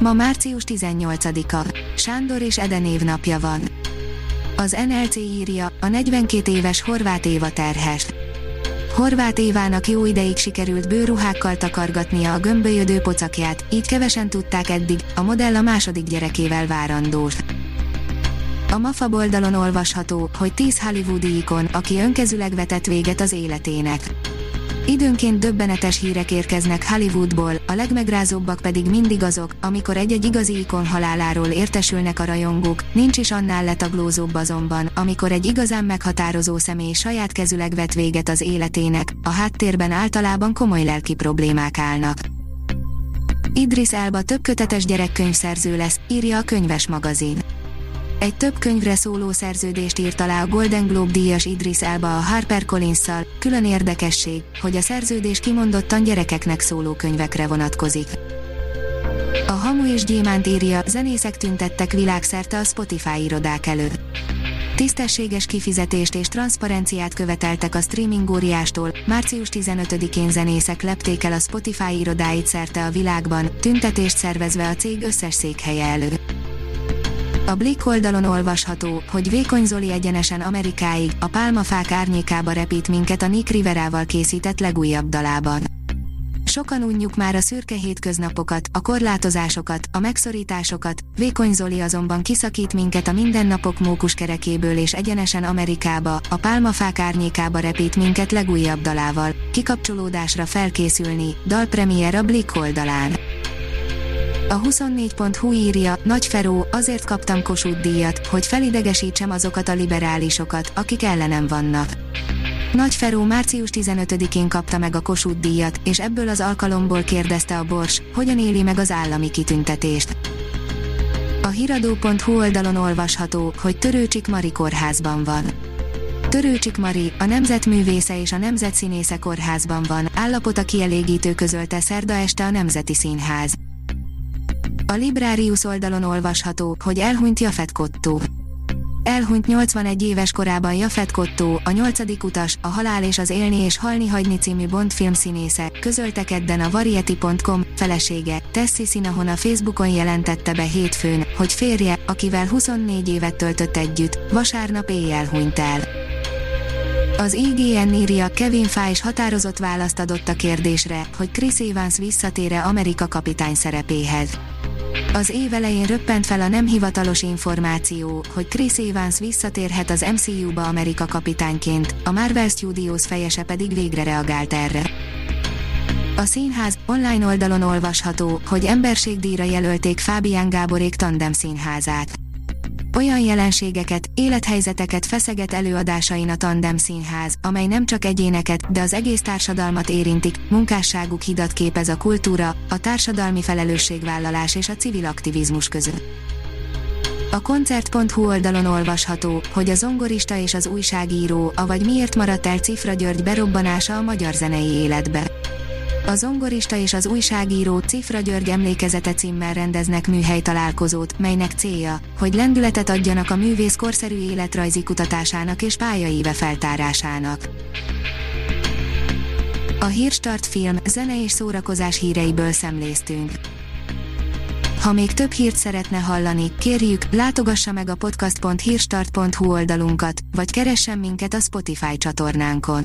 Ma március 18-a. Sándor és Eden napja van. Az NLC írja, a 42 éves Horváth Éva terhes. Horváth Évának jó ideig sikerült bőruhákkal takargatnia a gömbölyödő pocakját, így kevesen tudták eddig, a modell a második gyerekével várandós. A MAFA oldalon olvasható, hogy 10 hollywoodi ikon, aki önkezüleg vetett véget az életének. Időnként döbbenetes hírek érkeznek Hollywoodból, a legmegrázóbbak pedig mindig azok, amikor egy-egy igazi ikon haláláról értesülnek a rajongók, nincs is annál letaglózóbb azonban, amikor egy igazán meghatározó személy saját kezüleg vet véget az életének, a háttérben általában komoly lelki problémák állnak. Idris Elba több kötetes gyerekkönyvszerző lesz, írja a könyves magazin. Egy több könyvre szóló szerződést írt alá a Golden Globe díjas Idris Elba a HarperCollins-szal, külön érdekesség, hogy a szerződés kimondottan gyerekeknek szóló könyvekre vonatkozik. A Hamu és Gyémánt írja, zenészek tüntettek világszerte a Spotify irodák előtt. Tisztességes kifizetést és transzparenciát követeltek a streaming óriástól, március 15-én zenészek lepték el a Spotify irodáit szerte a világban, tüntetést szervezve a cég összes székhelye előtt. A Blick oldalon olvasható, hogy Vékony Zoli egyenesen Amerikáig, a pálmafák árnyékába repít minket a Nick Riverával készített legújabb dalában. Sokan unjuk már a szürke hétköznapokat, a korlátozásokat, a megszorításokat, Vékony Zoli azonban kiszakít minket a mindennapok mókuskerekéből és egyenesen Amerikába, a pálmafák árnyékába repít minket legújabb dalával, kikapcsolódásra felkészülni, dalpremier a Blick oldalán. A 24.hu írja, Nagy Feró, azért kaptam Kossuth díjat, hogy felidegesítsem azokat a liberálisokat, akik ellenem vannak. Nagy Feró március 15-én kapta meg a Kossuth díjat, és ebből az alkalomból kérdezte a Bors, hogyan éli meg az állami kitüntetést. A hiradó.hu oldalon olvasható, hogy Törőcsik Mari kórházban van. Törőcsik Mari, a Nemzetművésze és a Nemzetszínésze kórházban van, állapota kielégítő közölte szerda este a Nemzeti Színház. A Librarius oldalon olvasható, hogy elhunyt Jafet Kottó. Elhunyt 81 éves korában Jafet Kottó, a nyolcadik utas, a Halál és az Élni és Halni Hagyni című Bond filmszínésze, közölte kedden a Variety.com, felesége, Tessie Sinahon a Facebookon jelentette be hétfőn, hogy férje, akivel 24 évet töltött együtt, vasárnap éjjel hunyt el. Az IGN írja, Kevin Feige határozott választ adott a kérdésre, hogy Chris Evans visszatére Amerika kapitány szerepéhez. Az év elején röppent fel a nem hivatalos információ, hogy Chris Evans visszatérhet az MCU-ba Amerika kapitányként, a Marvel Studios fejese pedig végre reagált erre. A színház online oldalon olvasható, hogy emberségdíjra jelölték Fábián Gáborék tandem színházát olyan jelenségeket, élethelyzeteket feszeget előadásain a Tandem Színház, amely nem csak egyéneket, de az egész társadalmat érintik, munkásságuk hidat képez a kultúra, a társadalmi felelősségvállalás és a civil aktivizmus között. A koncert.hu oldalon olvasható, hogy a zongorista és az újságíró, avagy miért maradt el Cifra György berobbanása a magyar zenei életbe. A zongorista és az újságíró Cifra György emlékezete címmel rendeznek műhely találkozót, melynek célja, hogy lendületet adjanak a művész korszerű életrajzi kutatásának és pályaíve feltárásának. A Hírstart film, zene és szórakozás híreiből szemléztünk. Ha még több hírt szeretne hallani, kérjük, látogassa meg a podcast.hírstart.hu oldalunkat, vagy keressen minket a Spotify csatornánkon.